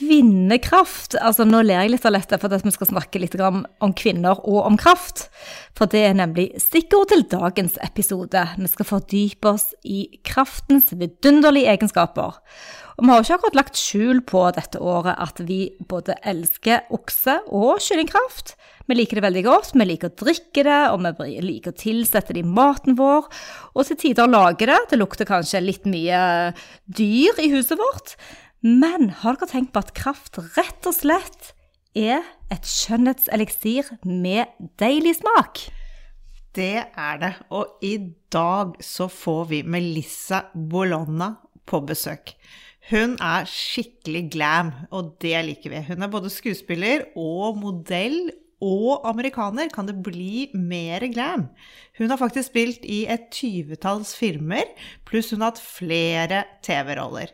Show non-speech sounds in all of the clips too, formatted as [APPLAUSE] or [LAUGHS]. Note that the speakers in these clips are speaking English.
Kvinnekraft. Altså, nå ler jeg litt av dette for at vi skal snakke litt om kvinner og om kraft. For det er nemlig stikkord til dagens episode. Vi skal fordype oss i kraftens vidunderlige egenskaper. Og vi har ikke akkurat lagt skjul på dette året at vi både elsker okse- og kyllingkraft. Vi liker det veldig godt, vi liker å drikke det, og vi liker å tilsette det i maten vår. Og til tider lage det. Det lukter kanskje litt mye dyr i huset vårt. Men har dere tenkt på at kraft rett og slett er et skjønnhetseliksir med deilig smak? Det er det. Og i dag så får vi Melissa Bolonna på besøk. Hun er skikkelig glam, og det liker vi. Hun er både skuespiller og modell og amerikaner kan det bli mer glam. Hun har faktisk spilt i et tyvetalls filmer, pluss hun har hatt flere TV-roller.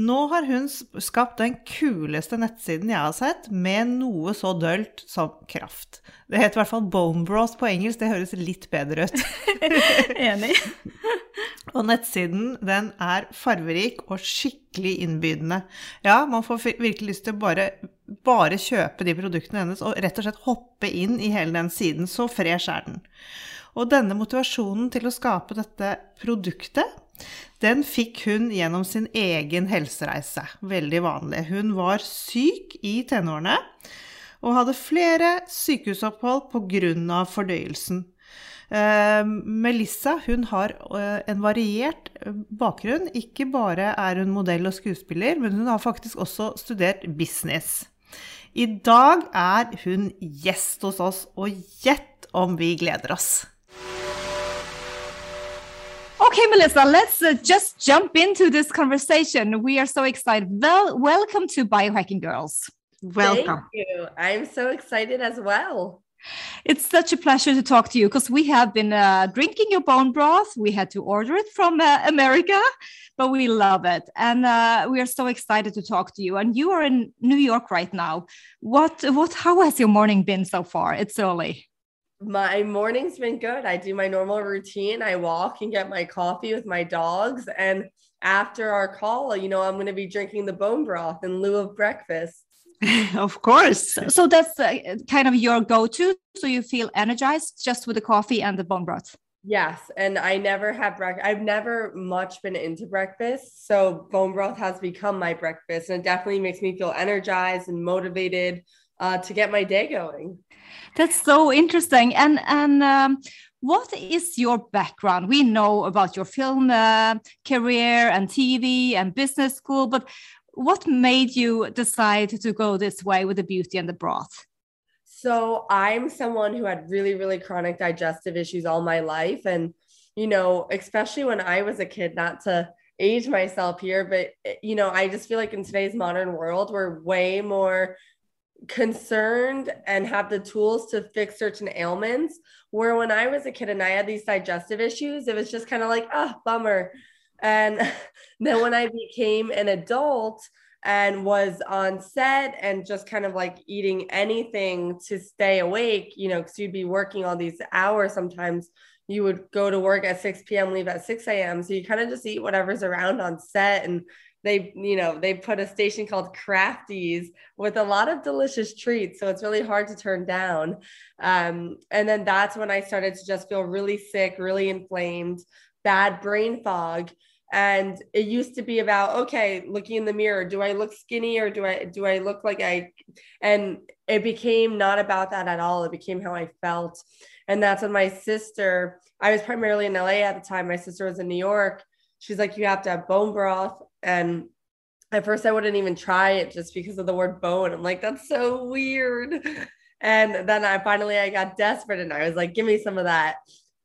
Nå har hun skapt den kuleste nettsiden jeg har sett, med noe så dølt som kraft. Det heter i hvert fall bone Bros på engelsk, det høres litt bedre ut. [LAUGHS] Enig. [LAUGHS] og nettsiden, den er farverik og skikkelig innbydende. Ja, man får virkelig lyst til å bare, bare kjøpe de produktene hennes og rett og slett hoppe inn i hele den siden. Så fresh er den. Og denne motivasjonen til å skape dette produktet, den fikk hun gjennom sin egen helsereise. Veldig vanlig. Hun var syk i tenårene og hadde flere sykehusopphold pga. fordøyelsen. Eh, Melissa hun har uh, en variert uh, bakgrunn. Ikke bare er hun modell og skuespiller, men hun har faktisk også studert business. I dag er hun gjest hos oss, og gjett om vi gleder oss! Okay, Melissa, let's uh, just jump into this conversation. We are so excited. Well, welcome to Biohacking Girls. Welcome. Thank you. I'm so excited as well. It's such a pleasure to talk to you because we have been uh, drinking your bone broth. We had to order it from uh, America, but we love it. And uh, we are so excited to talk to you. And you are in New York right now. What, what, how has your morning been so far? It's early my morning's been good. I do my normal routine. I walk and get my coffee with my dogs. And after our call, you know, I'm going to be drinking the bone broth in lieu of breakfast. [LAUGHS] of course. So that's uh, kind of your go to. So you feel energized just with the coffee and the bone broth. Yes. And I never have breakfast. I've never much been into breakfast. So bone broth has become my breakfast. And it definitely makes me feel energized and motivated uh, to get my day going. That's so interesting. And and um, what is your background? We know about your film uh, career and TV and business school, but what made you decide to go this way with the beauty and the broth? So I'm someone who had really, really chronic digestive issues all my life. And, you know, especially when I was a kid, not to age myself here, but, you know, I just feel like in today's modern world, we're way more concerned and have the tools to fix certain ailments. Where when I was a kid and I had these digestive issues, it was just kind of like, ah, oh, bummer. And [LAUGHS] then when I became an adult and was on set and just kind of like eating anything to stay awake, you know, because you'd be working all these hours sometimes. You would go to work at 6 p.m., leave at 6 a.m. So you kind of just eat whatever's around on set and they you know they put a station called crafties with a lot of delicious treats so it's really hard to turn down um, and then that's when i started to just feel really sick really inflamed bad brain fog and it used to be about okay looking in the mirror do i look skinny or do i do i look like i and it became not about that at all it became how i felt and that's when my sister i was primarily in la at the time my sister was in new york she's like you have to have bone broth and at first, I wouldn't even try it just because of the word bone. I'm like, that's so weird. [LAUGHS] And then I finally I got desperate and I was like, give me some of that.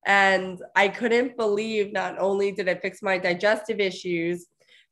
And I couldn't believe not only did it fix my digestive issues,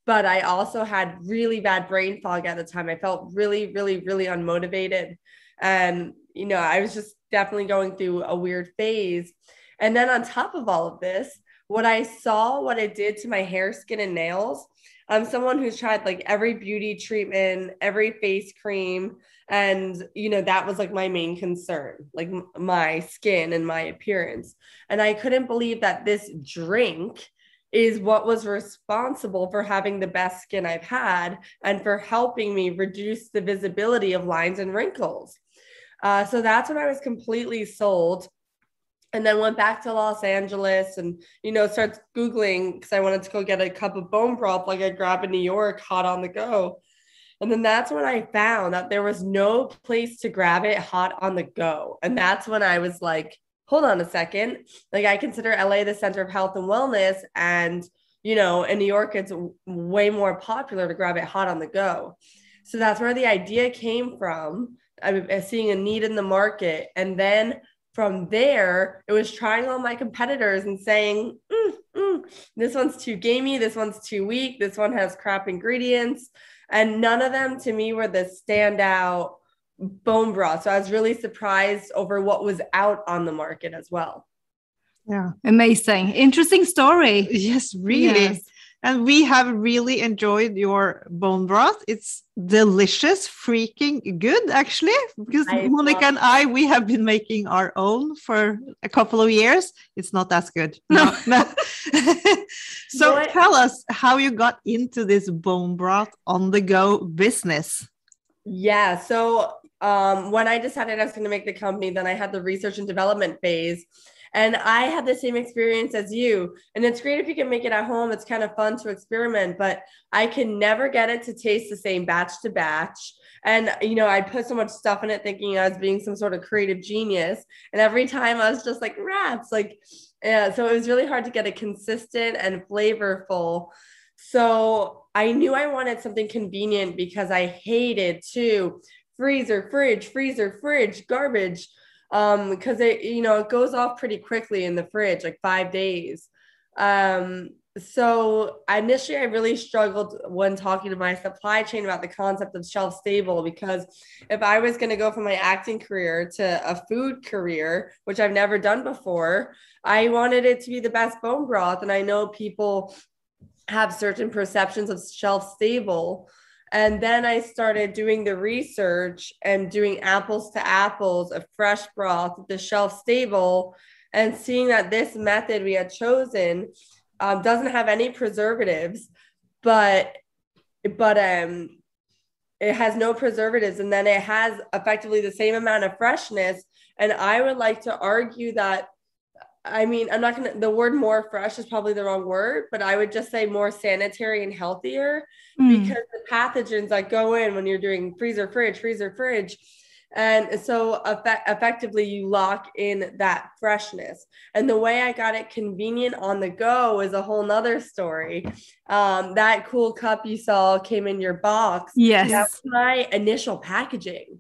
but I also had really bad brain fog at the time. I felt really, really, really unmotivated. And, you know, I was just definitely going through a weird phase. And then on top of all of this, what I saw, what it did to my hair, skin, and nails. I'm someone who's tried like every beauty treatment, every face cream. And, you know, that was like my main concern, like my skin and my appearance. And I couldn't believe that this drink is what was responsible for having the best skin I've had and for helping me reduce the visibility of lines and wrinkles. Uh, so that's when I was completely sold. And then went back to Los Angeles and, you know, starts Googling because I wanted to go get a cup of bone broth like I grab in New York, hot on the go. And then that's when I found that there was no place to grab it hot on the go. And that's when I was like, hold on a second. Like I consider LA the center of health and wellness. And, you know, in New York, it's way more popular to grab it hot on the go. So that's where the idea came from. I'm seeing a need in the market. And then from there, it was trying all my competitors and saying, mm, mm, this one's too gamey, this one's too weak, this one has crap ingredients. And none of them to me were the standout bone broth. So I was really surprised over what was out on the market as well. Yeah. Amazing. Interesting story. Yes, really. Yes. And we have really enjoyed your bone broth. It's delicious, freaking good, actually. Because I Monica and I, we have been making our own for a couple of years. It's not as good. No, [LAUGHS] no. [LAUGHS] so what? tell us how you got into this bone broth on the go business. Yeah. So um, when I decided I was going to make the company, then I had the research and development phase. And I had the same experience as you. And it's great if you can make it at home. It's kind of fun to experiment, but I can never get it to taste the same batch to batch. And, you know, I put so much stuff in it thinking I was being some sort of creative genius. And every time I was just like, rats, like, yeah. So it was really hard to get it consistent and flavorful. So I knew I wanted something convenient because I hated to freezer, fridge, freezer, fridge, garbage. Um, because it, you know, it goes off pretty quickly in the fridge, like five days. Um, so initially I really struggled when talking to my supply chain about the concept of shelf stable because if I was going to go from my acting career to a food career, which I've never done before, I wanted it to be the best bone broth. And I know people have certain perceptions of shelf stable and then I started doing the research and doing apples to apples, a fresh broth, the shelf stable, and seeing that this method we had chosen um, doesn't have any preservatives, but but um it has no preservatives and then it has effectively the same amount of freshness and i would like to argue that I mean, I'm not gonna. The word "more fresh" is probably the wrong word, but I would just say more sanitary and healthier mm. because the pathogens that go in when you're doing freezer, fridge, freezer, fridge, and so effect- effectively you lock in that freshness. And the way I got it convenient on the go is a whole nother story. Um, that cool cup you saw came in your box. Yes, that's my initial packaging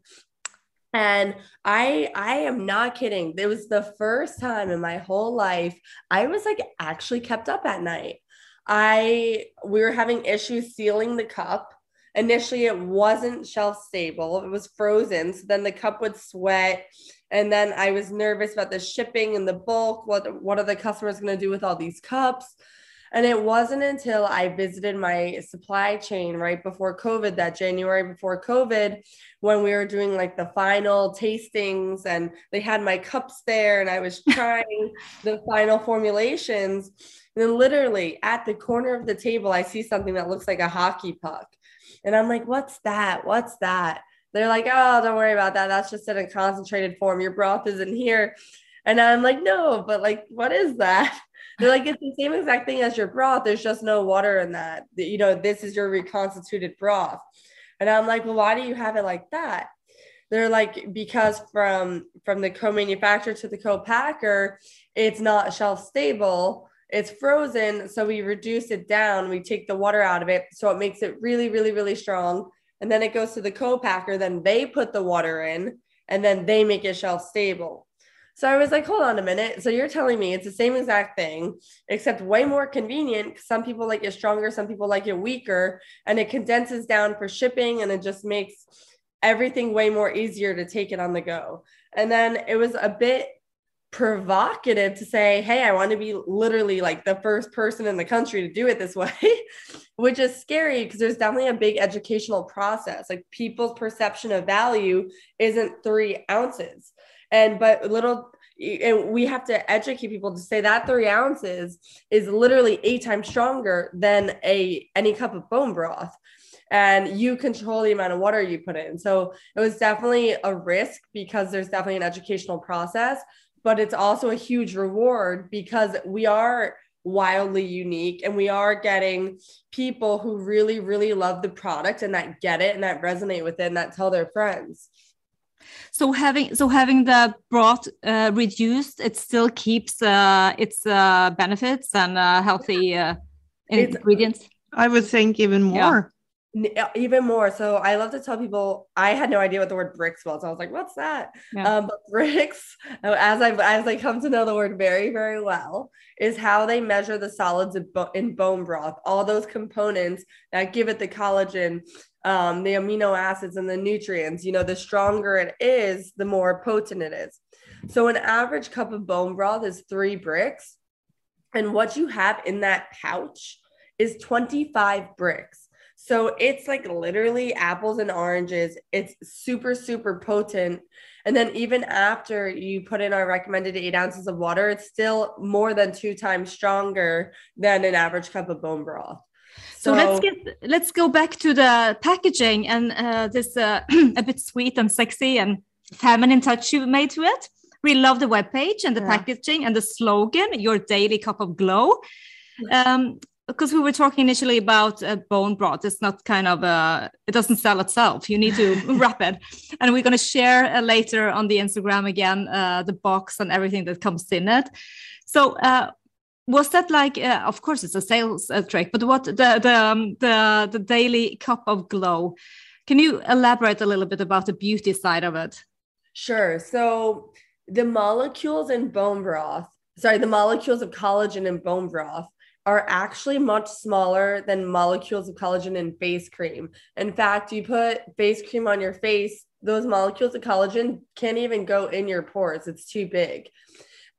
and i i am not kidding it was the first time in my whole life i was like actually kept up at night i we were having issues sealing the cup initially it wasn't shelf stable. It was frozen. So then the cup would sweat. And then i was nervous about the shipping and the bulk. What what are the customers going to do with all these cups? And it wasn't until I visited my supply chain right before COVID, that January before COVID, when we were doing like the final tastings and they had my cups there and I was [LAUGHS] trying the final formulations. And then literally at the corner of the table, I see something that looks like a hockey puck. And I'm like, what's that? What's that? They're like, oh, don't worry about that. That's just in a concentrated form. Your broth isn't here. And I'm like, no, but like, what is that? [LAUGHS] They're like, it's the same exact thing as your broth. There's just no water in that. You know, this is your reconstituted broth. And I'm like, well, why do you have it like that? They're like, because from from the co-manufacturer to the co-packer, it's not shelf stable. It's frozen. So we reduce it down. We take the water out of it. So it makes it really, really, really strong. And then it goes to the co-packer. Then they put the water in and then they make it shelf stable. So I was like, hold on a minute. So you're telling me it's the same exact thing, except way more convenient. Some people like it stronger, some people like it weaker, and it condenses down for shipping and it just makes everything way more easier to take it on the go. And then it was a bit provocative to say, hey, I want to be literally like the first person in the country to do it this [LAUGHS] way, which is scary because there's definitely a big educational process. Like people's perception of value isn't three ounces. And but little and we have to educate people to say that three ounces is literally eight times stronger than a any cup of bone broth and you control the amount of water you put in so it was definitely a risk because there's definitely an educational process but it's also a huge reward because we are wildly unique and we are getting people who really really love the product and that get it and that resonate with it and that tell their friends so having so having the broth uh, reduced, it still keeps uh, its uh, benefits and uh, healthy uh, ingredients. I would think even more. Yeah. Even more. So I love to tell people I had no idea what the word Brix was. I was like, "What's that?" Yeah. Um, but Brix, [LAUGHS] as I as I come to know the word very very well, is how they measure the solids in bone broth. All those components that give it the collagen, um, the amino acids and the nutrients. You know, the stronger it is, the more potent it is. So an average cup of bone broth is three Brix And what you have in that pouch is 25 Brix. So it's like literally apples and oranges. It's super, super potent. And then even after you put in our recommended eight ounces of water, it's still more than two times stronger than an average cup of bone broth. So, so let's get let's go back to the packaging and uh, this uh, [CLEARS THROAT] a bit sweet and sexy and feminine touch you made to it. We love the web page and the yeah. packaging and the slogan, "Your daily cup of glow." Um, because we were talking initially about uh, bone broth. It's not kind of a it doesn't sell itself. You need to [LAUGHS] wrap it. And we're going to share uh, later on the instagram again uh, the box and everything that comes in it. So uh, was that like uh, of course it's a sales uh, trick but what the the um, the the daily cup of glow? Can you elaborate a little bit about the beauty side of it? Sure. So the molecules in bone broth sorry the molecules of collagen in bone broth are actually much smaller than molecules of collagen in face cream in fact you put face cream on your face those molecules of collagen can't even go in your pores it's too big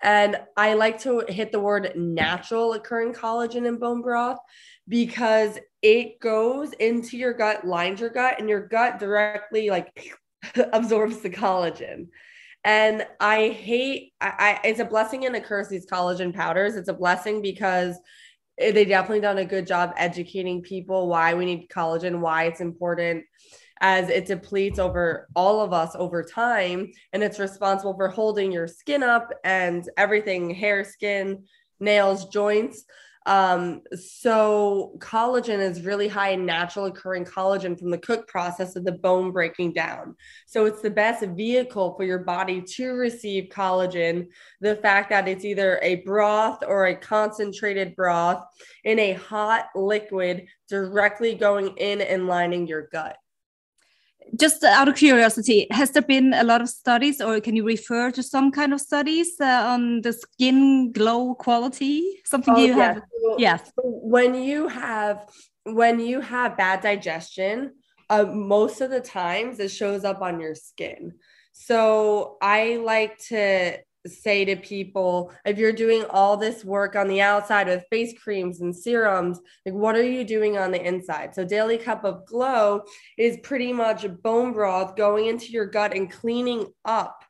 and I like to hit the word natural occurring collagen in bone broth because it goes into your gut, lines your gut, and your gut directly like [LAUGHS] absorbs the collagen. And I hate, I, I, it's a blessing and a curse, these collagen powders. It's a blessing because Eh, they definitely done a good job educating people why we need collagen, why it's important as it depletes over all of us over time and it's responsible for holding your skin up and everything hair skin nails joints um, so collagen is really high in natural occurring collagen from the cook process of the bone breaking down. So it's the best vehicle for your body to receive collagen. The fact that it's either a broth or a concentrated broth in a hot liquid directly going in and lining your gut just out of curiosity, has there been a lot of studies, or can you refer to some kind of studies uh, on the skin glow quality? Something oh, you have? yes. When you have when you have bad digestion, uh, most of the times it shows up on your skin. So I like to say to people if you're doing all this work on the outside with face creams and serums like what are you doing on the inside? So daily cup of glow is pretty much bone broth going into your gut and cleaning up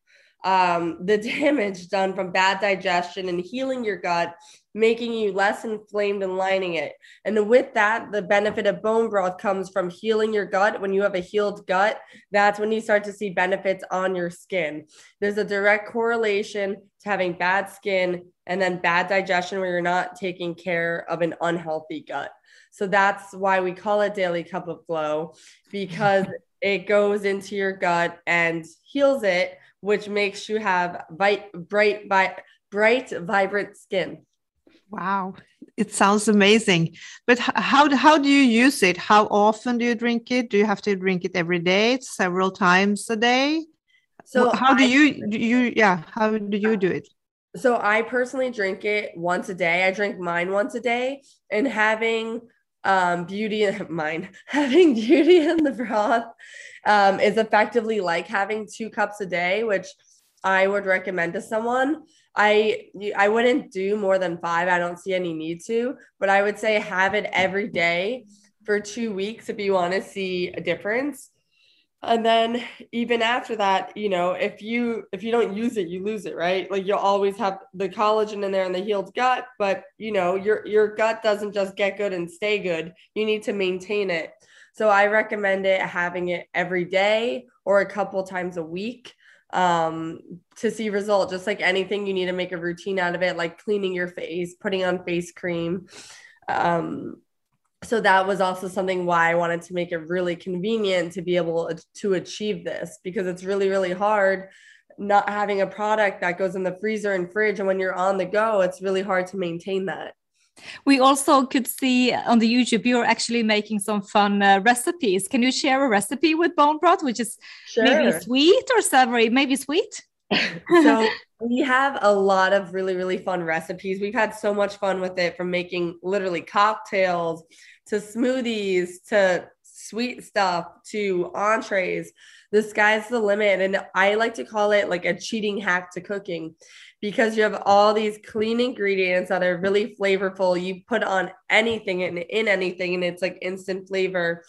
um, the [LAUGHS] damage done from bad digestion and healing your gut making you less inflamed and lining it. And with that, the benefit of bone broth comes from healing your gut. When you have a healed gut, that's when you start to see benefits on your skin. There's a direct correlation to having bad skin and then bad digestion where you're not taking care of an unhealthy gut. So that's why we call it daily cup of glow because [LAUGHS] it goes into your gut and heals it, which makes you have bright, bright, bright, vibrant skin. Wow, it sounds amazing. But how how do you use it? How often do you drink it? Do you have to drink it every day, several times a day? So how do you do you yeah how do you do it So I personally drink it once a day. I drink mine once a day, and having um, beauty in [LAUGHS] mine, [LAUGHS] having beauty in the broth um, is effectively like having two cups a day, which I would recommend to someone. I I wouldn't do more than five. I don't see any need to, but I would say have it every day for two weeks if you want to see a difference and then even after that you know if you if you don't use it you lose it right? Like you'll always have the collagen in there and the healed gut but you know your your gut doesn't just get good and stay good. You need to maintain it. So i recommend it having it every day or a couple times a week um to see result just like anything you need to make a routine out of it like cleaning your face putting on face cream um so that was also something why I wanted to make it really convenient to be able to achieve this because it's really really hard not having a product that goes in the freezer and fridge and when you're on the go it's really hard to maintain that. We also could see on the YouTube you're actually making some fun uh, recipes. Can you share a recipe with bone broth, which is maybe sweet or savory? Maybe sweet. So [LAUGHS] we have a lot of really really fun recipes. We've had so much fun with it from making literally cocktails to smoothies to sweet stuff to entrees. The sky's the limit and i like to call it like a cheating hack to cooking because you have all these clean ingredients that are really flavorful. You put on anything and in anything and it's like instant flavor.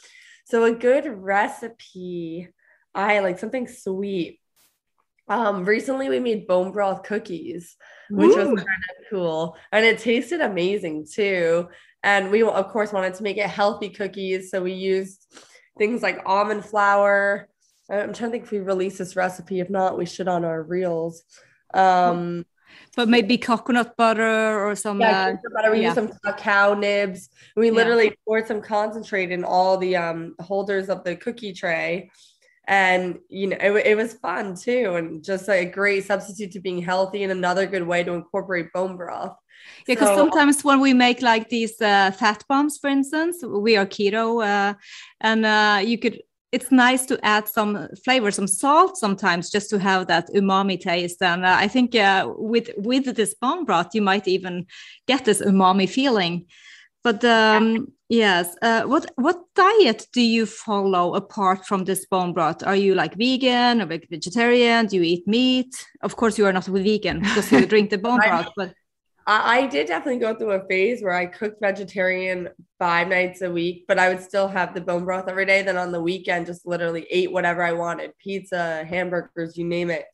So a good recipe i like something sweet um, recently we made bone broth cookies, which was kind of cool, and it tasted amazing too. And we of course wanted to make it healthy cookies, so we used things like almond flour. I'm trying to think if we release this recipe. If not, we should on our reels. Um, But maybe coconut butter or some. yeah, uh, butter. We yeah. used some cacao nibs. We Yeah. literally poured some concentrate in all the um, holders of the cookie tray. And, you know, it, it was fun too. And just a great substitute to being healthy and another good way to incorporate bone broth. Yeah, because So- sometimes when we make like these uh, fat bombs, for instance, we are keto, uh, and uh, you could. It's nice to add some flavor, some salt sometimes, just to have that umami taste. And uh, I think uh, with with this bone broth, you might even get this umami feeling. But um, yes, uh, what what diet do you follow apart from this bone broth? Are you like vegan or like vegetarian? Do you eat meat? Of course, you are not vegan because you drink the bone [LAUGHS] broth, but. I, I did definitely go through a phase where I cooked vegetarian five nights a week, but I would still have the bone broth every day. Then on the weekend, just literally ate whatever I wanted pizza, hamburgers, you name it.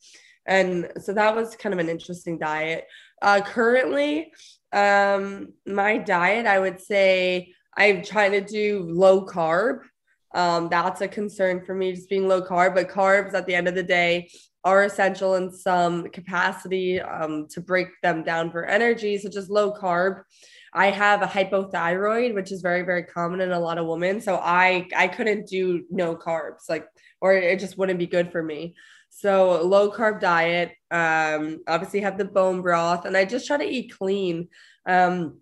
And so that was kind of an interesting diet. Uh, currently, um, my diet, I would say I'm trying to do low carb. Um, that's a concern for me, just being low carb, but carbs at the end of the day are essential in some capacity um, to break them down for energy, such as low carb. I have a hypothyroid, which is very, very common in a lot of women. So I I couldn't do no carbs, like, or it just wouldn't be good for me. So low carb diet. Um, obviously have the bone broth, and I just try to eat clean. Um,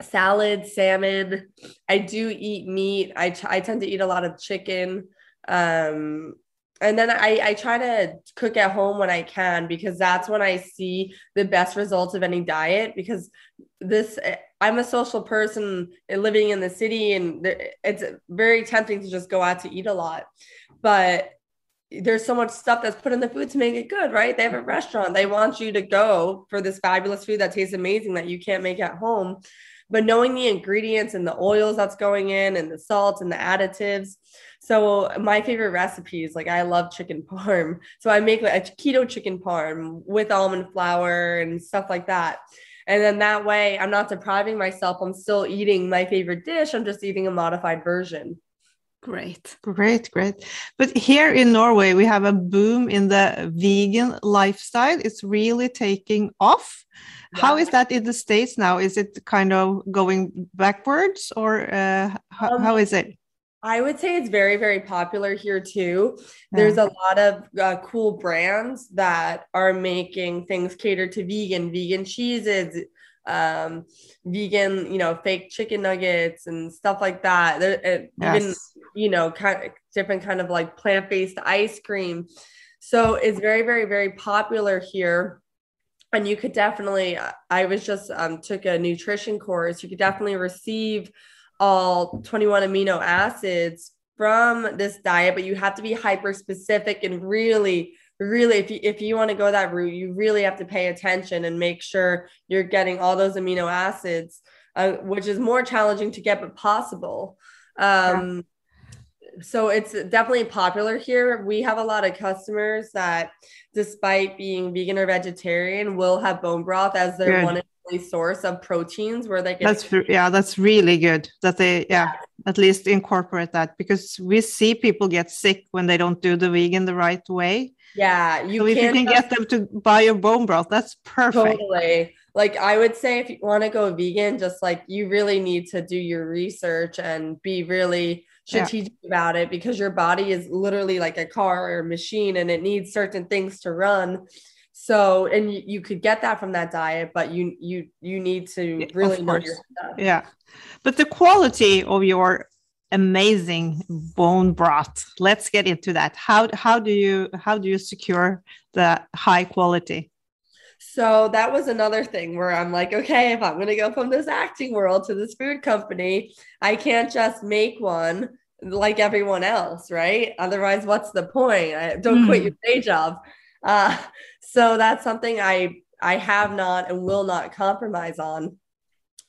salad, salmon. I do eat meat. I t- I tend to eat a lot of chicken. Um, and then I, I try to cook at home when I can because that's when I see the best results of any diet. Because this, I'm a social person living in the city, and it's very tempting to just go out to eat a lot. But there's so much stuff that's put in the food to make it good, right? They have a restaurant. They want you to go for this fabulous food that tastes amazing that you can't make at home. But knowing the ingredients and the oils that's going in and the salt and the additives. So my favorite recipes, like I love chicken parm. [LAUGHS] So I make a keto chicken parm with almond flour and stuff like that. And then that way I'm not depriving myself. I'm still eating my favorite dish. I'm just eating a modified version. Great. Great, great. But here in Norway, we have a boom in the vegan lifestyle. It's really taking off. How Yeah. is that in the States now? Is it kind of going backwards or uh, how, Um, how is it? I would say it's very, very popular here too. There's a lot of uh, cool brands that are making things catered to vegan, vegan cheeses, um, vegan, you know, fake chicken nuggets and stuff like that. There, uh, Even you know, kind of different kind of like plant-based ice cream. So it's very, very, very popular here. And you could definitely, I was just um, took a nutrition course. You could definitely receive all 21 amino acids from this diet, but you have to be hyper specific and really, really, if you if you want to go that route, you really have to pay attention and make sure you're getting all those amino acids, uh, which is more challenging to get but possible. Um, yeah so it's definitely popular here. We have a lot of customers that, despite being vegan or vegetarian, will have bone broth as their good. one and source of proteins where they get. That's yeah, that's really good that they yeah, at least incorporate that because we see people get sick when they don't do the vegan the right way. Yeah, you so if you can get them to buy your bone broth, that's perfect. Totally. Like I would say, if you want to go vegan, just like you really need to do your research and be really strategic yeah. about it because your body is literally like a car or a machine and it needs certain things to run so and you, you could get that from that diet but you you you need to really know your stuff yeah but the quality of your amazing bone broth let's get into that how how do you how do you secure the high quality so that was another thing where I'm like, okay, if I'm going to go from this acting world to this food company, I can't just make one like everyone else, right? Otherwise, what's the point? I, don't mm. quit your day job. Uh, so that's something I I have not and will not compromise on.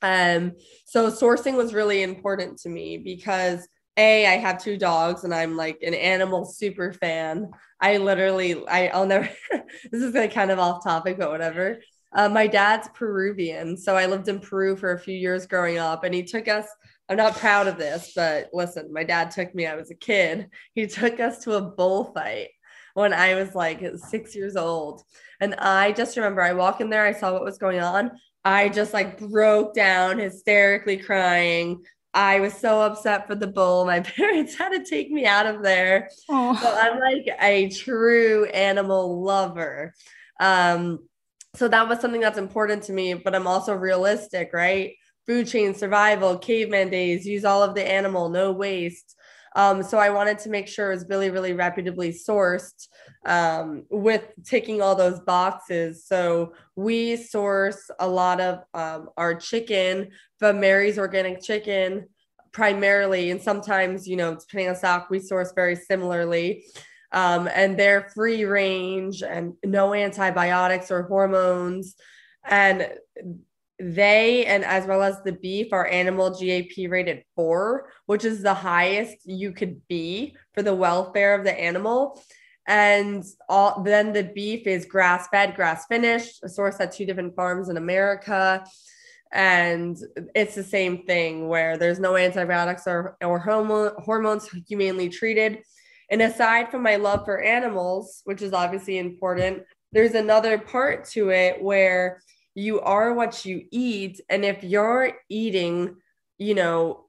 Um, so sourcing was really important to me because a I have two dogs and I'm like an animal super fan. I literally I I'll never. [LAUGHS] this is like kind of off topic, but whatever. Uh, my dad's Peruvian, so I lived in Peru for a few years growing up, and he took us I'm not proud of this, but listen, my dad took me, I was a kid. He took us to a bullfight when I was like six years old. And I just remember I walk in there, I saw what was going on. I just like broke down, hysterically crying. I was so upset for the bull. My [LAUGHS] parents had to take me out of there. Oh. So I'm like a true animal lover. Um, so that was something that's important to me, but I'm also realistic, right? food chain survival, caveman days, use all of the animal, no waste. Um, so I wanted to make sure it was really, really reputably sourced um, with ticking all those boxes. So we source a lot of um, our chicken from Mary's Organic Chicken primarily, and sometimes, you know, depending on stock, we source very similarly. Um, and they're free range and no antibiotics or hormones. And they and as well as the beef are animal GAP rated four, which is the highest you could be for the welfare of the animal. And all then the beef is grass fed, grass finished, sourced at two different farms in America. And it's the same thing where there's no antibiotics or, or hormone, hormones humanely treated. And aside from my love for animals, which is obviously important, there's another part to it where you are what you eat. And if you're eating, you know,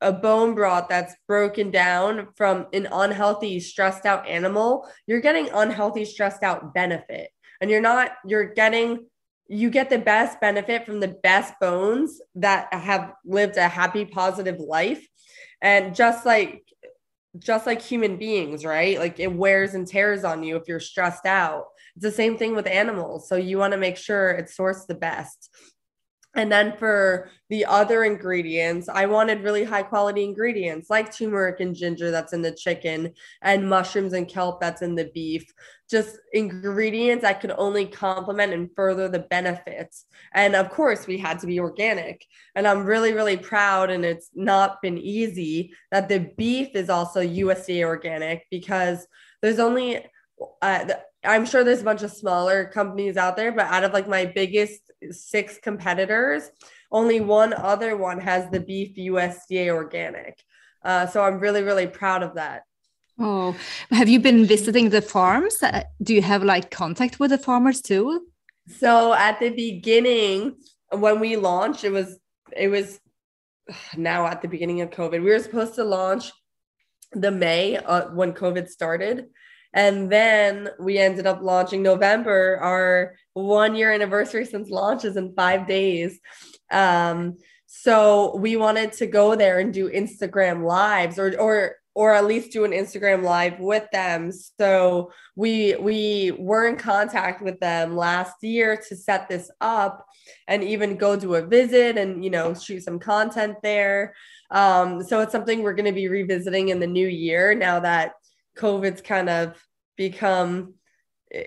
a bone broth that's broken down from an unhealthy, stressed out animal, you're getting unhealthy, stressed out benefit. And you're not, you're getting, you get the best benefit from the best bones that have lived a happy, positive life. And just like, just like human beings, right? Like it wears and tears on you if you're stressed out. It's the same thing with animals. So you want to make sure it's sourced the best. And then for the other ingredients, I wanted really high quality ingredients like turmeric and ginger that's in the chicken and mushrooms and kelp that's in the beef. Just ingredients that could only complement and further the benefits. And of course, we had to be organic. And I'm really, really proud, and it's not been easy that the beef is also USDA organic because there's only uh, I'm sure there's a bunch of smaller companies out there, but out of like my biggest six competitors, only one other one has the beef USDA organic. Uh, so I'm really, really proud of that. Oh, have you been visiting the farms? Uh, do you have like contact with the farmers too? So at the beginning, when we launched, it was it was [SIGHS] now at the beginning of COVID. We were supposed to launch the May uh, when COVID started, and then we ended up launching November, our one year anniversary since launches in five days. Um, so we wanted to go there and do Instagram lives or, or or at least do an Instagram live with them. So we we were in contact with them last year to set this up and even go do a visit and you know shoot some content there. Um, so it's something we're going to be revisiting in the new year now that COVID's kind of become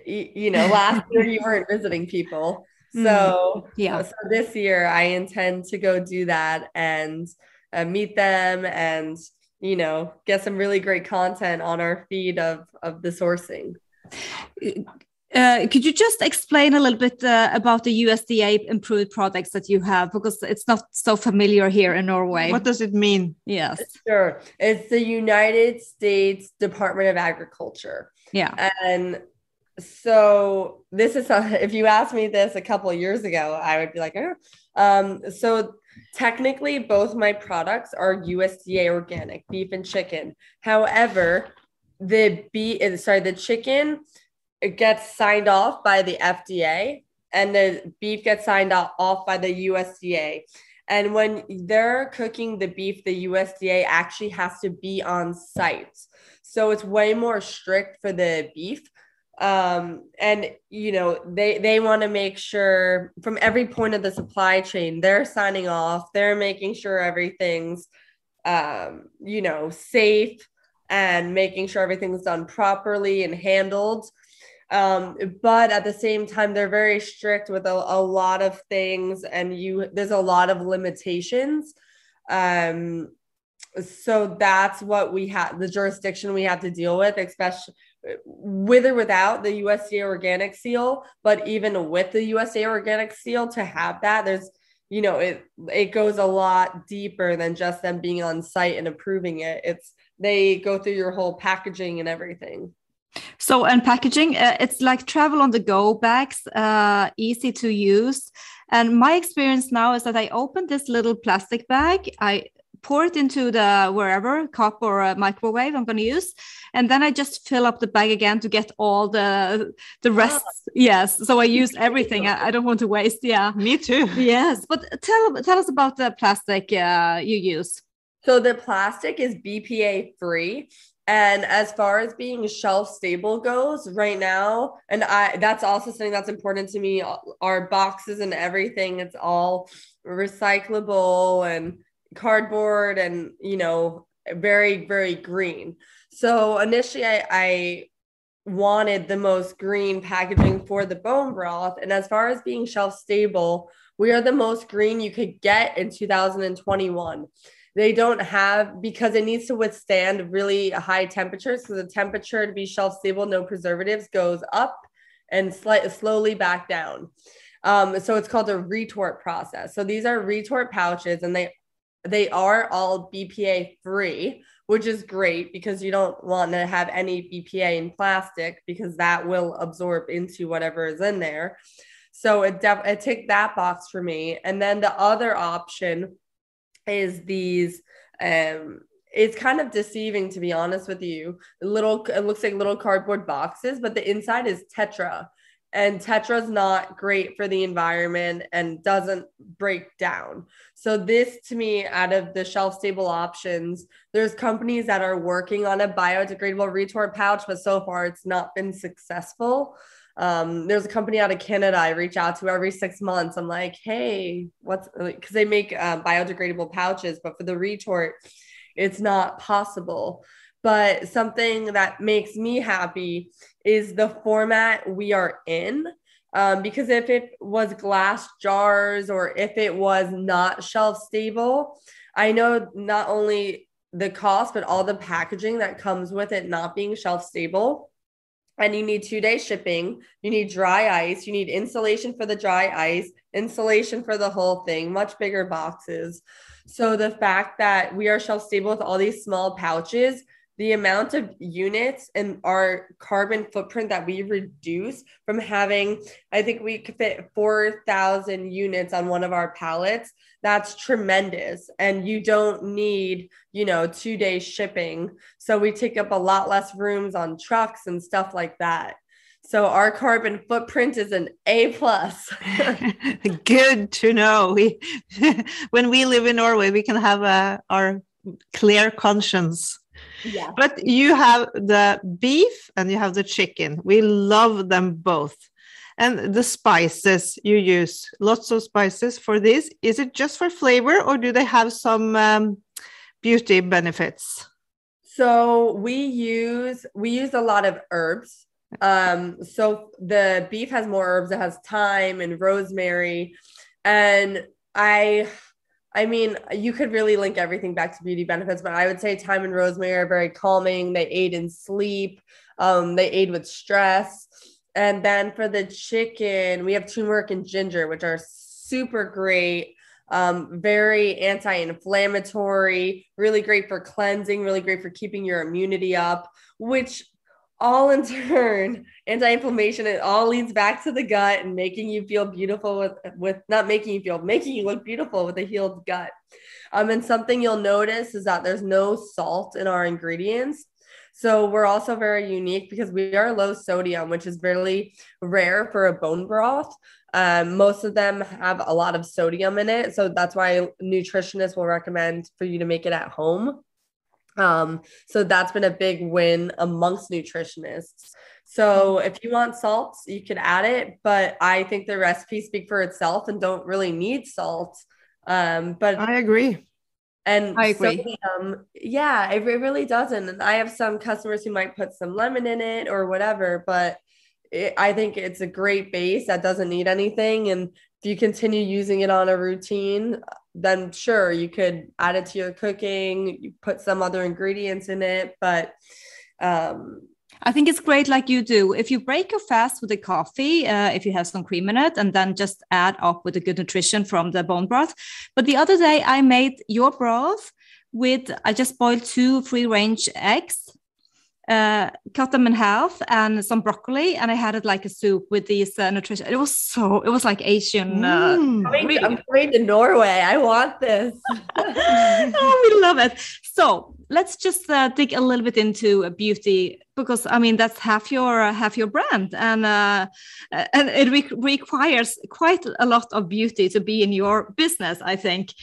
you know last year you weren't visiting people [LAUGHS] hmm. so yeah so this year i intend to go do that and uh, meet them and you know get some really great content on our feed of of the sourcing uh, could you just explain a little bit uh, about the USDA improved products that you have because it's not so familiar here in Norway? What does it mean? Yes. Sure. It's the United States Department of Agriculture. Yeah. And so this is if you asked me this a couple years ago, I would be like, oh. Um, so technically both my products are USDA organic, beef and chicken. However, the beef, uh, sorry, the chicken it gets signed off by the FDA and the beef gets signed off by the USDA. And when they're cooking the beef, the USDA actually has to be on site. So it's way more strict for the beef. Um, and you know, they they want to make sure from every point of the supply chain, they're signing off, they're making sure everything's um, you know, safe and making sure everything's done properly and handled. Um, but at the same time, they're very strict with a, a lot of things, and you there's a lot of limitations. Um, so that's what we have the jurisdiction we have to deal with, especially with or without the USDA organic seal. But even with the USDA organic seal, to have that, there's you know it it goes a lot deeper than just them being on site and approving it. It's they go through your whole packaging and everything. So, and packaging, uh, it's like travel on the go bags, uh, easy to use. And my experience now is that I open this little plastic bag, I pour it into the wherever cup or a microwave I'm going to use, and then I just fill up the bag again to get all the the rest. Oh. Yes, so I use everything. I, I, don't want to waste. Yeah, me too. Yes, but tell tell us about the plastic uh, you use. So the plastic is BPA free. And as far as being shelf stable goes right now, and I that's also something that's important to me. Our boxes and everything, it's all recyclable and cardboard and you know, very, very green. So initially I, I wanted the most green packaging for the bone broth. And as far as being shelf stable, we are the most green you could get in 2021 they don't have because it needs to withstand really high temperatures. So the temperature to be shelf stable, no preservatives, goes up and slight, slowly back down. Um, so it's called a retort process. So these are retort pouches, and they they are all BPA free, which is great because you don't want to have any BPA in plastic because that will absorb into whatever is in there. So it def- it ticked that box for me. And then the other option is these um it's kind of deceiving to be honest with you. Little it looks like little cardboard boxes but the inside is tetra. And tetra is not great for the environment and doesn't break down. So this to me out of the shelf stable options there's companies that are working on a biodegradable retort pouch but so far it's not been successful um, there's a company out of Canada I reach out to every six months. I'm like, hey, what's because they make uh, biodegradable pouches, but for the retort, it's not possible. But something that makes me happy is the format we are in. Um, because if it was glass jars or if it was not shelf stable, I know not only the cost, but all the packaging that comes with it not being shelf stable and you need two day shipping. You need dry ice. You need insulation for the dry ice, insulation for the whole thing, much bigger boxes. So the fact that we are shelf stable with all these small pouches the amount of units and our carbon footprint that we reduce from having, I think we could fit 4,000 units on one of our pallets. That's tremendous. And you don't need, you know, two day shipping. So we take up a lot less rooms on trucks and stuff like that. So our carbon footprint is an A plus. [LAUGHS] Good to know. We, [LAUGHS] when we live in Norway, we can have a, our clear conscience Yeah. But you have the beef and you have the chicken. We love them both. And the spices you use, lots of spices for this. Is it just for flavor or do they have some um, beauty benefits? So we use we use a lot of herbs. [LAUGHS] Um, so the beef has more herbs. It has thyme and rosemary, and I I mean, you could really link everything back to beauty benefits, but I would say thyme and rosemary are very calming. They aid in sleep. Um, they aid with stress. And then for the chicken, we have turmeric and ginger, which are super great. Um, very anti-inflammatory, really great for cleansing, really great for keeping your immunity up, which all in [LAUGHS] turn anti-inflammation it all leads back to the gut and making you feel beautiful with with not making you feel making you look beautiful with a healed gut. Um, and something you'll notice is that there's no salt in our ingredients. So we're also very unique because we are low sodium which is really rare for a bone broth. Um, most of them have a lot of sodium in it. So that's why nutritionists will recommend for you to make it at home um, so that's been a big win amongst nutritionists. So if you want salt, you can add it, but I think the recipes speak for itself and don't really need salt. Um, but I agree. And I agree. Sodium, yeah, it, it really doesn't. And I have some customers who might put some lemon in it or whatever, but it, I think it's a great base that doesn't need anything. And if you continue using it on a routine, then sure you could add it to your cooking you put some other ingredients in it but um I think it's great, like you do. If you break your fast with a coffee, uh, if you have some cream in it, and then just add up with the good nutrition from the bone broth. But the other day, I made your broth with I just boiled two free range eggs uh, cut them in half and some broccoli, and I had it like a soup with these uh, nutrition. It was so, it was like Asian. Uh, I'm, going, I'm going to Norway. I want this. [LAUGHS] oh, we love it. So let's just uh, dig a little bit into a beauty because I mean that's half your uh, half your brand, and uh, and it re requires quite a lot of beauty to be in your business. I think.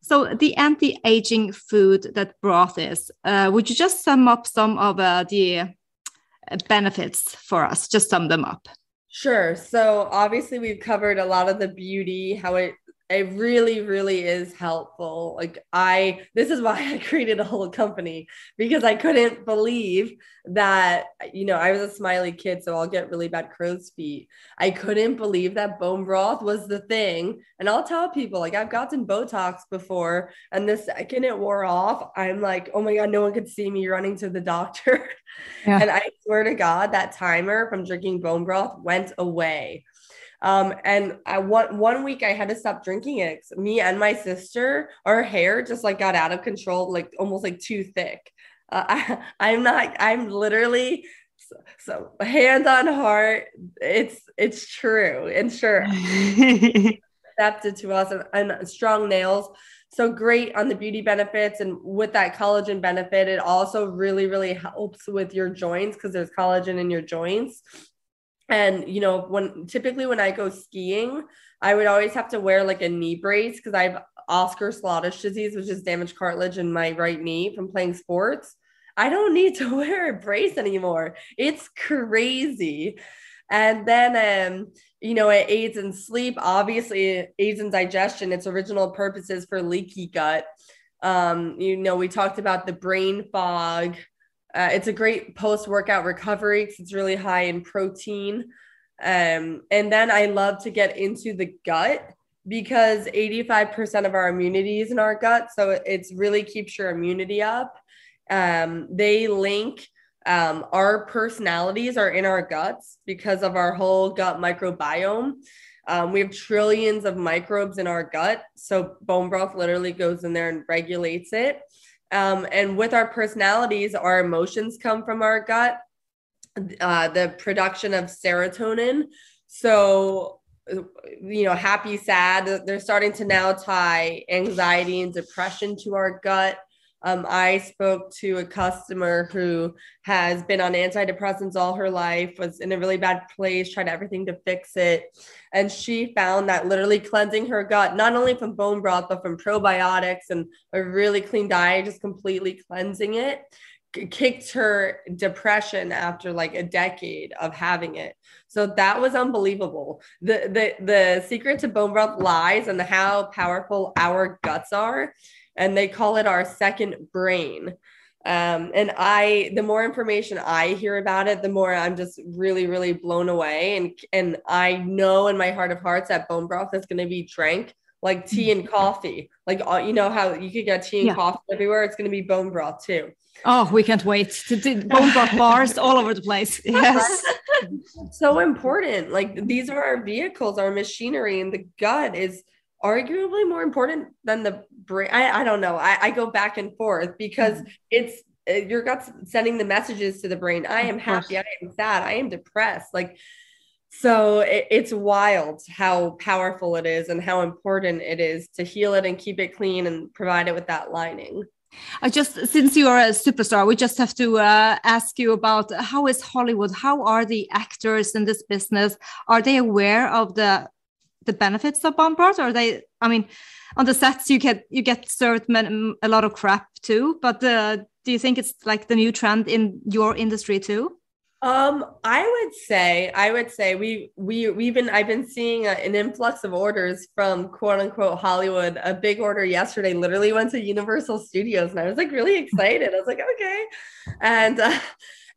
So the anti-aging food that broth is. Uh, would you just sum up some of uh, the uh, benefits for us? Just sum them up. Sure. So obviously we've covered a lot of the beauty, how it it really really is helpful. Like i this is why [LAUGHS] i created a whole company because i couldn't believe that you know i was a smiley kid so i'll get really bad crow's feet. I couldn't believe that bone broth was the thing. And i'll tell people like i've gotten botox before and the second it wore off i'm like oh my god no one could see me running to the doctor. [LAUGHS] Yeah. and i swear to god that timer from drinking bone broth went away um, and I one one week I had to stop drinking it. Me and my sister, our hair just like got out of control, like almost like too thick. Uh, [LAUGHS] I, I'm not. I'm literally so, so hand on heart. It's it's true and sure [LAUGHS] adapted to us and, and strong nails so great on the beauty benefits and with that collagen benefit it also really really helps with your joints because there's collagen in your joints and you know, when typically when I go skiing, I would always have to wear like a knee brace because I have Osgood-Schlatter disease, which is damaged cartilage in my right knee from playing sports. I don't need to [LAUGHS] wear a brace anymore. It's crazy. And then, um, you know, it aids in sleep. Obviously, it aids in digestion. Its original purpose is for leaky gut. Um, you know, we talked about the brain fog uh, it's a great post workout recovery because it's really high in protein. Um, and then I love to get into the gut because 85% of our immunity is in our gut. So it's really keeps your immunity up. Um, they link um, our personalities are in our guts because of our whole gut microbiome. Um, we have trillions of microbes in our gut. So bone broth literally goes in there and regulates it. Um, and with our personalities, our emotions come from our gut, uh, the production of serotonin. So, you know, happy, sad, they're starting to now tie anxiety and depression to our gut. Um, I spoke to a customer who has been on antidepressants all her life, was in a really bad place, tried everything to fix it. And she found that literally cleansing her gut, not only from bone broth, but from probiotics and a really clean diet, just completely cleansing it, kicked her depression after like a decade of having it. So that was unbelievable. The the the secret to bone broth lies and how powerful our guts are, and they call it our second brain. Um, and I, the more information I hear about it, the more I'm just really, really blown away. And and I know in my heart of hearts that bone broth is going to be drank like tea and coffee. Like uh, you know how you could get tea and yeah. coffee everywhere. It's going to be bone broth too. Oh, we can't wait to do bone broth [LAUGHS] bars all over the place. [LAUGHS] Yes. so important. Like these are our vehicles, our machinery, and the gut is arguably more important than the brain. I, I don't know. I, I go back and forth because mm-hmm. it's uh, your gut's sending the messages to the brain. I am happy. I am sad. I am depressed. Like, so it, it's wild how powerful it is and how important it is to heal it and keep it clean and provide it with that lining. I just, since you are a superstar, we just have to uh, ask you about how is Hollywood? How are the actors in this business? Are they aware of the the benefits of bone broth? Or they, I mean, on the sets you get you get served a lot of crap too. But uh, do you think it's like the new trend in your industry too? Um, I would say, I would say we we we've been I've been seeing a, an influx of orders from quote unquote Hollywood. A big order yesterday literally went to Universal Studios, and I was like really excited. I was like, okay, and uh,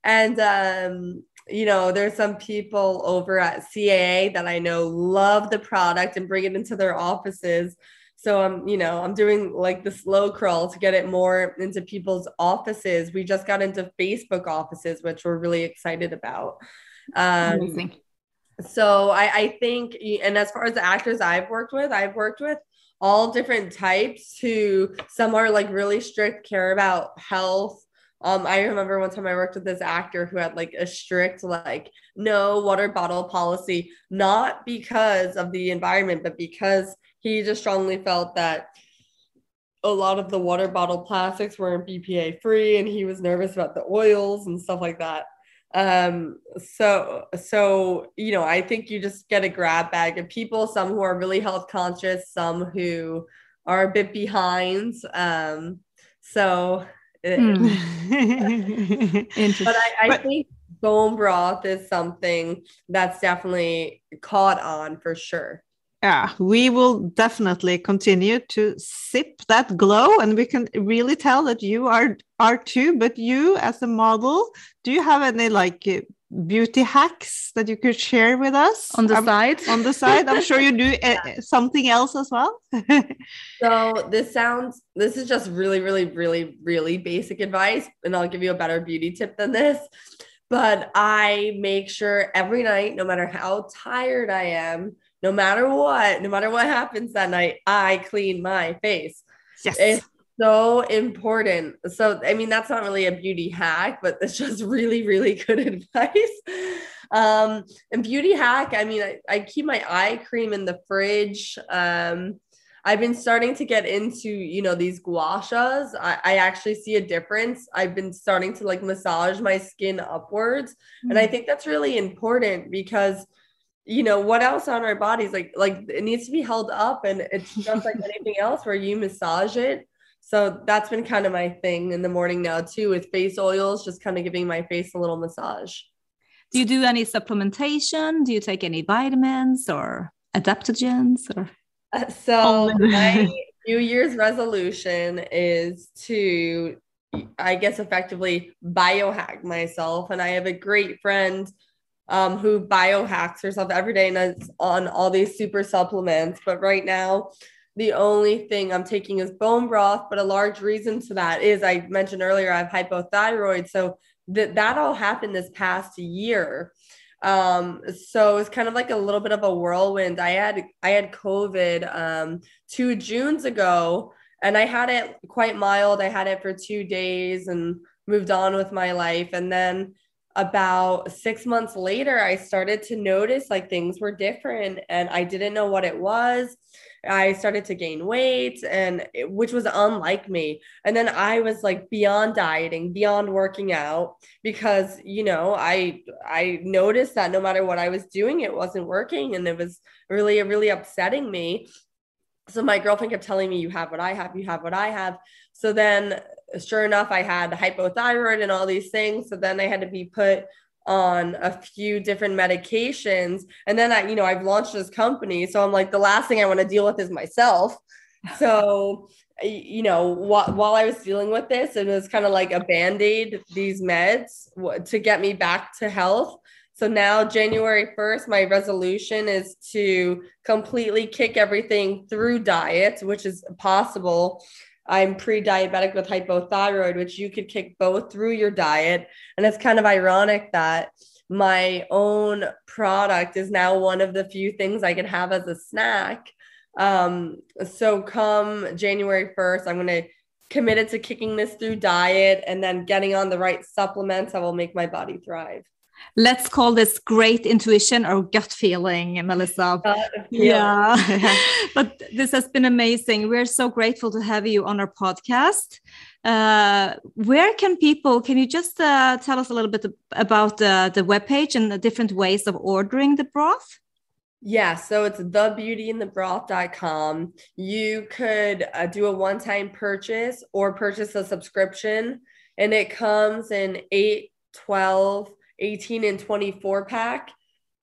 and um, you know, there's some people over at CAA that I know love the product and bring it into their offices. So I'm, you know, I'm doing like the slow crawl to get it more into people's offices. We just got into Facebook offices, which we're really excited about. Um, Amazing. So I, I think, and as far as the actors I've worked with, I've worked with all different types who some are like really strict, care about health, um, I remember one time I worked with this actor who had like a strict, like, no water bottle policy, not because of the environment, but because he just strongly felt that a lot of the water bottle plastics weren't BPA free and he was nervous about the oils and stuff like that. Um, so, so, you know, I think you just get a grab bag of people, some who are really health conscious, some who are a bit behind. Um, so, mm. [LAUGHS] but I, I but- think bone broth is something that's definitely caught on for sure. Yeah, we will definitely continue to sip that glow, and we can really tell that you are are too. But you, as a model, do you have any like beauty hacks that you could share with us on the side? On the side, I'm sure you do uh, [LAUGHS] something else as well. [LAUGHS] so this sounds. This is just really, really, really, really basic advice, and I'll give you a better beauty tip than this but I make sure every night, no matter how tired I am, no matter what, no matter what happens that night, I clean my face. Yes. It's so important. So, I mean, that's not really a beauty hack, but it's [LAUGHS] just really, really good [LAUGHS] advice. Um, and beauty hack, I mean, I, I keep my eye cream in the fridge. Um, I've been starting to get into, you know, these gua sha. I, I actually see a difference. I've been starting to like massage my skin upwards. Mm-hmm. And I mm. think that's really important because you know what else on our bodies like like it needs to be held up and it's just like [LAUGHS] anything else where you massage it so that's been kind of my thing in the morning now too with face oils just kind of giving my face a little massage. Do you do any supplementation? Do you take any vitamins or adaptogens or? Uh, so my [LAUGHS] new year's resolution is to i guess effectively biohack myself. And i have a great friend um, who biohacks herself every day and is on all these super supplements. But right now, the only thing I'm taking is bone broth. But a large reason to that is I mentioned earlier I have hypothyroid, so that that all happened this past year. Um, so it's kind of like a little bit of a whirlwind. I had I had COVID um, two Junes ago, and I had it quite mild. I had it for two days and moved on with my life, and then about six months later, I started to notice like things were different and I didn't know what it was. I started to gain weight and which was unlike me. And then I was like beyond dieting, beyond working out because, you know, I I noticed that no matter what I was doing it wasn't working and it was really really upsetting me. So my girlfriend kept telling me you have what I have, you have what I have. So then sure enough, I had hypothyroid and all these things. So then I had to be put on a few different medications. And then I, you know, I've launched this company. So I'm like, the last thing I want to deal with is myself. [LAUGHS] So, you know, wh- while I was dealing with this, it was kind of like a band aid, these meds to get me back to health. So now, January 1st, my resolution is to completely kick everything through diet, which is possible. I'm pre diabetic with hypothyroid, which you could kick both through your diet. And it's kind of ironic that my own product is now one of the few things I can have as a snack. Um, so, come January 1st, I'm going to committed to kicking this through diet and then getting on the right supplements that will make my body thrive let's call this great intuition or gut feeling, Melissa. yeah. [LAUGHS] but this has been amazing. We're so grateful to have you on our podcast. Uh, where can people, can you just uh, tell us a little bit about uh, the webpage and the different ways of ordering the broth? Yeah, so it's thebeautyandthebroth.com. You could uh, do a one time purchase or purchase a subscription, and it comes in 8, 12, 18 and 24 pack.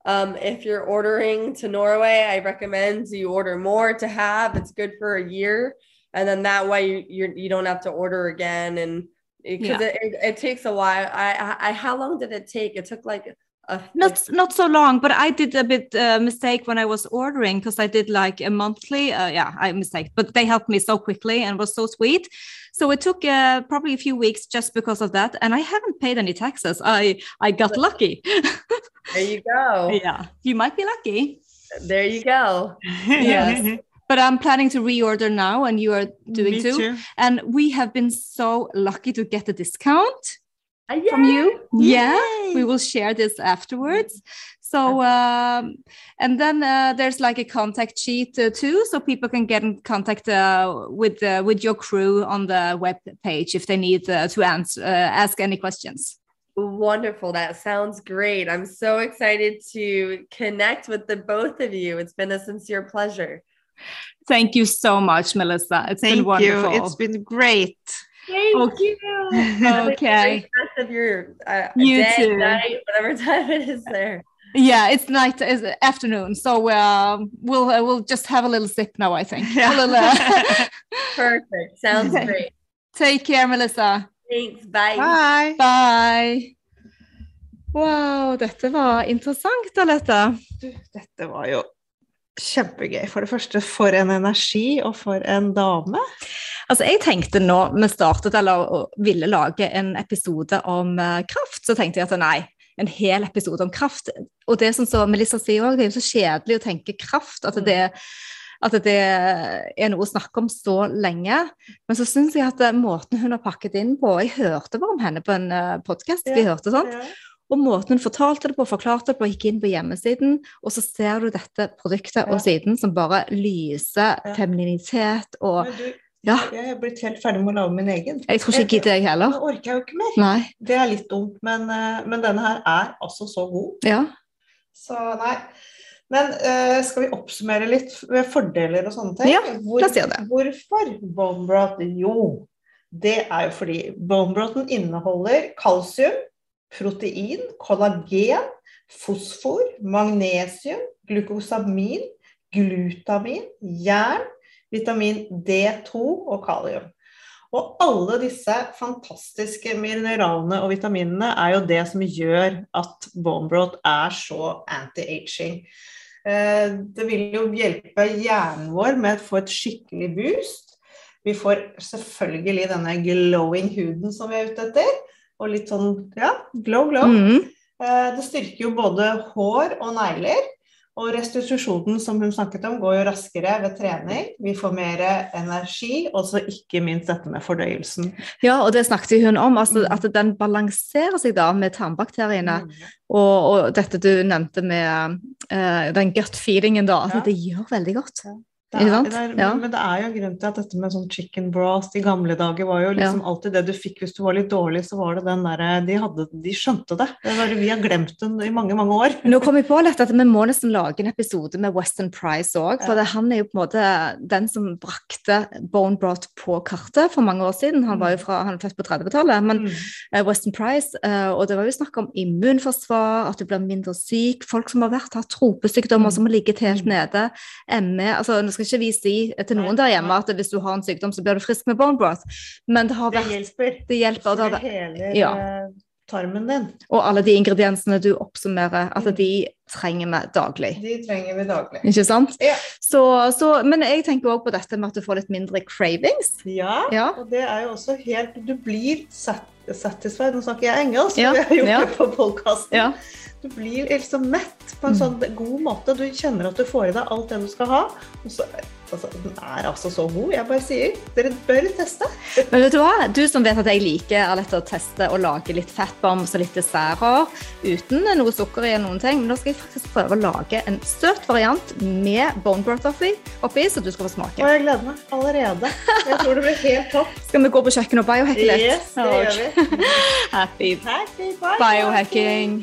Um, if you're ordering to Norway, I recommend you order more to have. It's good for a year, and then that way you you don't have to order again. And because yeah. it, it, it, takes a while. I, I how long did it take? It took like uh, not not so long but i did a bit uh, mistake when i was ordering because i did like a monthly uh, yeah i mistake but they helped me so quickly and was so sweet. So it took uh, probably a few weeks just because of that and i haven't paid any taxes. I i got lucky. There you [LAUGHS] go. Yeah you might be lucky. There you go. [LAUGHS] Yes. [LAUGHS] But I'm planning to reorder now, and you are doing too. too. And we have been so lucky to get a discount from you. Yeah, we will share this afterwards. So, um, and then uh, there's like a contact sheet uh, too, so people can get in contact uh, with uh, with your crew on the web page if they need uh, to answer uh, ask any questions. Wonderful. That sounds great. I'm so excited to connect with the both of you. It's been a sincere pleasure. Thank you so much, Melissa. It's Thank been wonderful. You. It's been great. Thank okay. you. [LAUGHS] okay. Of your uh, you day, too. night, whatever [LAUGHS] time it is there. Yeah, it's night, it's afternoon. So uh, we'll uh, we'll just have a little sip now. I think. Yeah. Little, uh... [LAUGHS] Perfect. Sounds great. Take care, Melissa. Thanks. Bye. Bye. Bye. Wow, dette var interessant, Alette. Du, dette var jo kjempegøy. For det første, for en energi, og for en dame. Altså, jeg tenkte nå vi startet eller ville lage en episode om uh, kraft, så tenkte jeg at nei, en hel episode om kraft. Og det som så Melissa sier òg, det er jo så kjedelig å tenke kraft. At det, at det er noe å snakke om så lenge. Men så syns jeg at måten hun har pakket inn på Jeg hørte bare om henne på en eh, podkast. Ja, vi hørte sånt. Ja. Og måten hun fortalte det på, forklarte det på, gikk inn på hjemmesiden, og så ser du dette produktet og siden som bare lyser femininitet og du, ja. Jeg er blitt helt ferdig med å lage min egen. Jeg tror ikke jeg gidder, jeg heller. Nå orker jeg jo ikke mer. Nei. Det er litt dumt, men, eh, men, denne her er altså så god. Ja. Så nei. Men uh, skal vi oppsummere litt ved fordeler og sånne ting? Ja, la oss gjøre det. Hvorfor Bonebrot? Jo, det er jo fordi bonebroten inneholder kalsium, protein, kollagen, fosfor, magnesium, glukosamin, glutamin, jern, vitamin D2 og kalium. Og alle disse fantastiske mineralene og vitaminene er jo det som gjør at bone broth er så anti-aging. Eh, det vil jo hjelpe hjernen vår med å få et skikkelig boost. Vi får selvfølgelig denne glowing huden som vi er ute etter. Og litt sånn ja, glow, glow. Mm. Eh, det styrker jo både hår og negler. Og restitusjonen som hun snakket om, går jo raskere ved trening. Vi får mer energi, og så ikke minst dette med fordøyelsen. Ja, og det snakket hun om, altså, at den balanserer seg da med tarmbakteriene. Mm. Og, og, dette du nevnte med uh, den gut feelingen, da, at ja. det gjør veldig godt. Ja. Det er, det er, Ja. men, men det er jo en grunn til at dette med sånn chicken broth i gamle dager var jo liksom alltid det du fikk hvis du var litt dårlig, så var det den derre De, de skjønte det. det var, vi har glemt den i mange, mange år. Nå kom vi på litt at vi må nesten lage en episode med Weston Price òg. For Ja. det, han er jo på en måte den som brakte bone broth på kartet for mange år siden. Han var jo fra, han er født på 30-tallet. men Mm. eh, Weston Price, eh, og det var jo snakk om immunforsvar, at du blir mindre syk, folk som har vært har tropesykdommer, Mm. som har ligget helt Mm. nede, ME altså Nå skal ikke vi si til noen der hjemme at hvis du har en sykdom, så blir du frisk med bone broth, men det har vært. Det hjelper. Det hjelper det hele Ja. eh, tarmen din. og alle de ingrediensene du oppsummerer, at Mm. de trenger vi daglig. De trenger vi daglig. Ikke sant? Ja. Så, så, men jeg tenker òg på dette med at du får litt mindre cravings. Ja, Ja. og det er jo også helt Du blir sat satisfied. Nå snakker jeg engelsk, Ja, vi har gjort ja. det på podkasten. Ja. Du blir liksom mett på en Mm. sånn god måte. Du kjenner at du får i deg alt det du skal ha. Og så, altså, den er altså så god. Jeg bare sier, dere bør teste. Men vet du hva? Du som vet at jeg liker Alette, å teste og lage litt fatbombs og litt desserter uten noe sukker i noen ting, men da skal jeg faktisk prøve å lage en søt variant med bone broth oppi, så du skal få Og smake. jeg gleder meg allerede. Jeg tror det blir helt topp. [LAUGHS] Skal vi gå på kjøkkenet og biohacke litt? Yes, det gjør vi. [LAUGHS] Happy Happy biohacking.